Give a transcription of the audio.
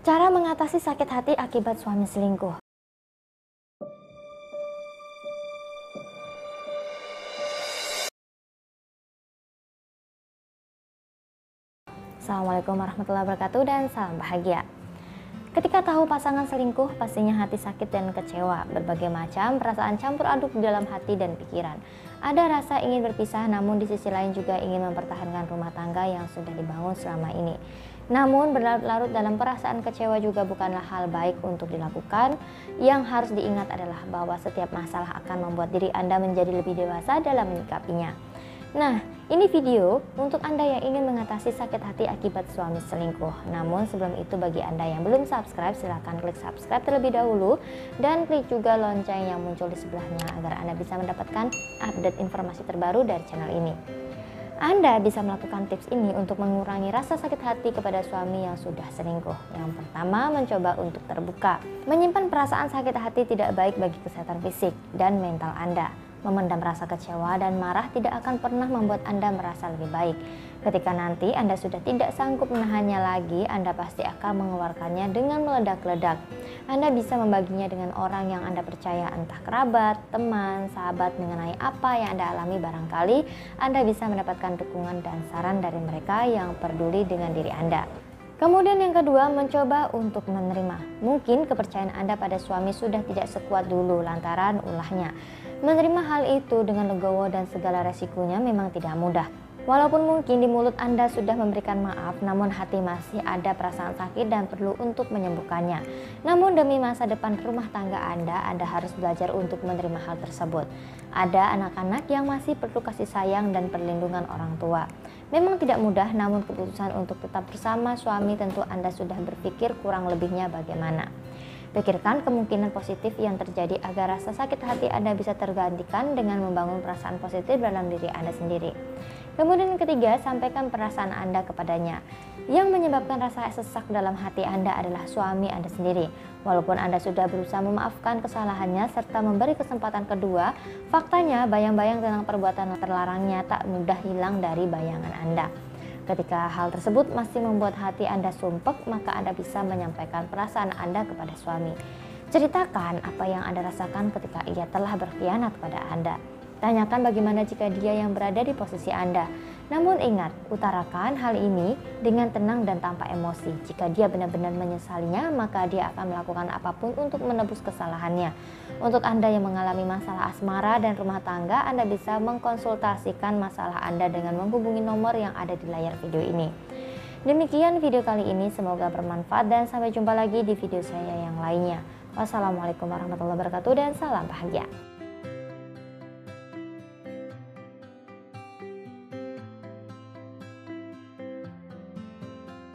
Cara mengatasi sakit hati akibat suami selingkuh. Assalamualaikum warahmatullahi wabarakatuh dan salam bahagia. Ketika tahu pasangan selingkuh, pastinya hati sakit dan kecewa. Berbagai macam perasaan campur aduk di dalam hati dan pikiran. Ada rasa ingin berpisah, namun di sisi lain juga ingin mempertahankan rumah tangga yang sudah dibangun selama ini. Namun berlarut-larut dalam perasaan kecewa juga bukanlah hal baik untuk dilakukan. Yang harus diingat adalah bahwa setiap masalah akan membuat diri Anda menjadi lebih dewasa dalam menyikapinya. Nah, ini video untuk Anda yang ingin mengatasi sakit hati akibat suami selingkuh. Namun sebelum itu bagi Anda yang belum subscribe, silahkan klik subscribe terlebih dahulu dan klik juga lonceng yang muncul di sebelahnya agar Anda bisa mendapatkan update informasi terbaru dari channel ini. Anda bisa melakukan tips ini untuk mengurangi rasa sakit hati kepada suami yang sudah selingkuh. Yang pertama, mencoba untuk terbuka. Menyimpan perasaan sakit hati tidak baik bagi kesehatan fisik dan mental Anda. Memendam rasa kecewa dan marah tidak akan pernah membuat Anda merasa lebih baik. Ketika nanti Anda sudah tidak sanggup menahannya lagi, Anda pasti akan mengeluarkannya dengan meledak-ledak. Anda bisa membaginya dengan orang yang Anda percaya, entah kerabat, teman, sahabat mengenai apa yang Anda alami barangkali Anda bisa mendapatkan dukungan dan saran dari mereka yang peduli dengan diri Anda. Kemudian yang kedua, mencoba untuk menerima. Mungkin kepercayaan Anda pada suami sudah tidak sekuat dulu lantaran ulahnya. Menerima hal itu dengan legowo dan segala resikonya memang tidak mudah. Walaupun mungkin di mulut Anda sudah memberikan maaf, namun hati masih ada perasaan sakit dan perlu untuk menyembuhkannya. Namun demi masa depan rumah tangga Anda, Anda harus belajar untuk menerima hal tersebut. Ada anak-anak yang masih perlu kasih sayang dan perlindungan orang tua. Memang tidak mudah, namun keputusan untuk tetap bersama suami tentu Anda sudah berpikir kurang lebihnya bagaimana. Pikirkan kemungkinan positif yang terjadi agar rasa sakit hati Anda bisa tergantikan dengan membangun perasaan positif dalam diri Anda sendiri. Kemudian ketiga, sampaikan perasaan Anda kepadanya. Yang menyebabkan rasa sesak dalam hati Anda adalah suami Anda sendiri. Walaupun Anda sudah berusaha memaafkan kesalahannya serta memberi kesempatan kedua, faktanya bayang-bayang tentang perbuatan terlarangnya tak mudah hilang dari bayangan Anda. Ketika hal tersebut masih membuat hati Anda sumpek, maka Anda bisa menyampaikan perasaan Anda kepada suami. Ceritakan apa yang Anda rasakan ketika ia telah berkhianat pada Anda. Tanyakan bagaimana jika dia yang berada di posisi Anda. Namun ingat, utarakan hal ini dengan tenang dan tanpa emosi. Jika dia benar-benar menyesalinya, maka dia akan melakukan apa pun untuk menebus kesalahannya. Untuk Anda yang mengalami masalah asmara dan rumah tangga, Anda bisa mengkonsultasikan masalah Anda dengan menghubungi nomor yang ada di layar video ini. Demikian video kali ini, semoga bermanfaat dan sampai jumpa lagi di video saya yang lainnya. Wassalamualaikum warahmatullahi wabarakatuh dan salam bahagia.